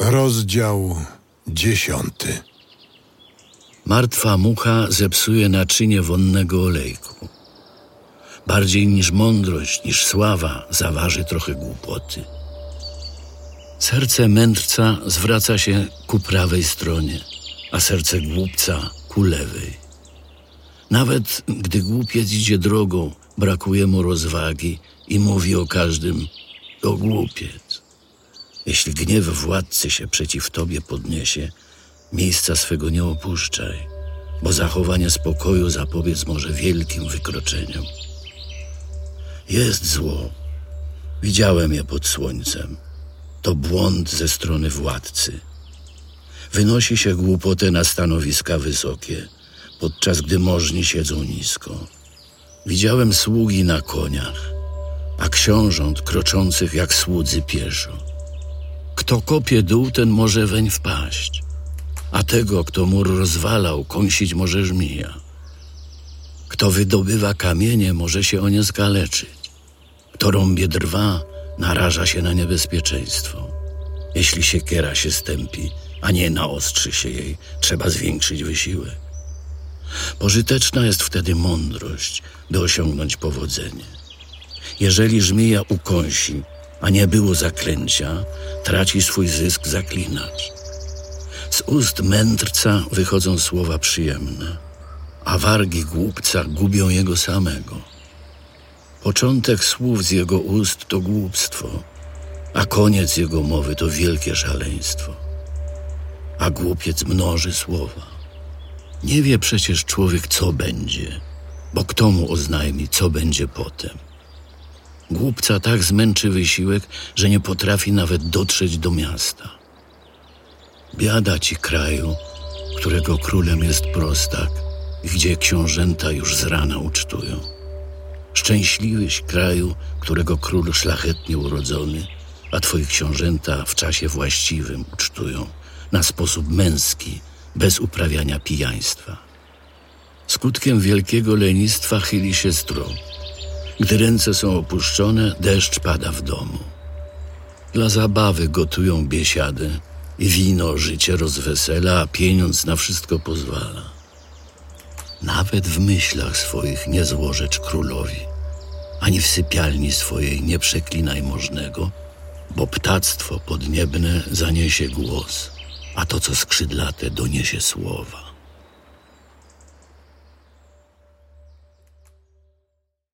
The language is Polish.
Rozdział dziesiąty. Martwa mucha zepsuje naczynie wonnego olejku. Bardziej niż mądrość, niż sława zaważy trochę głupoty. Serce mędrca zwraca się ku prawej stronie, a serce głupca ku lewej. Nawet gdy głupiec idzie drogą, brakuje mu rozwagi i mówi o każdym to głupiec. Jeśli gniew władcy się przeciw tobie podniesie, miejsca swego nie opuszczaj, bo zachowanie spokoju zapobiec może wielkim wykroczeniom. Jest zło. Widziałem je pod słońcem. To błąd ze strony władcy. Wynosi się głupotę na stanowiska wysokie, podczas gdy możni siedzą nisko. Widziałem sługi na koniach, a książąt kroczących jak słudzy pieszo. Kto kopie dół, ten może weń wpaść, a tego, kto mur rozwalał, kąsić może żmija. Kto wydobywa kamienie, może się o nie skaleczyć. Kto rąbie drwa, naraża się na niebezpieczeństwo. Jeśli siekiera się stępi, a nie naostrzy się jej, trzeba zwiększyć wysiłek. Pożyteczna jest wtedy mądrość, by osiągnąć powodzenie. Jeżeli żmija ukąsi, a nie było zaklęcia, traci swój zysk zaklinacz. Z ust mędrca wychodzą słowa przyjemne, a wargi głupca gubią jego samego. Początek słów z jego ust to głupstwo, a koniec jego mowy to wielkie szaleństwo. A głupiec mnoży słowa. Nie wie przecież człowiek, co będzie, bo kto mu oznajmi, co będzie potem. Głupca tak zmęczy wysiłek, że nie potrafi nawet dotrzeć do miasta. Biada ci kraju, którego królem jest prostak, gdzie książęta już z rana ucztują. Szczęśliwyś kraju, którego król szlachetnie urodzony, a twoi książęta w czasie właściwym ucztują, na sposób męski, bez uprawiania pijaństwa. Skutkiem wielkiego lenistwa chyli się strop. Gdy ręce są opuszczone, deszcz pada w domu. Dla zabawy gotują biesiady i wino życie rozwesela, a pieniądz na wszystko pozwala. Nawet w myślach swoich nie złożecz królowi, ani w sypialni swojej nie przeklinaj możnego, bo ptactwo podniebne zaniesie głos, a to, co skrzydlate, doniesie słowa.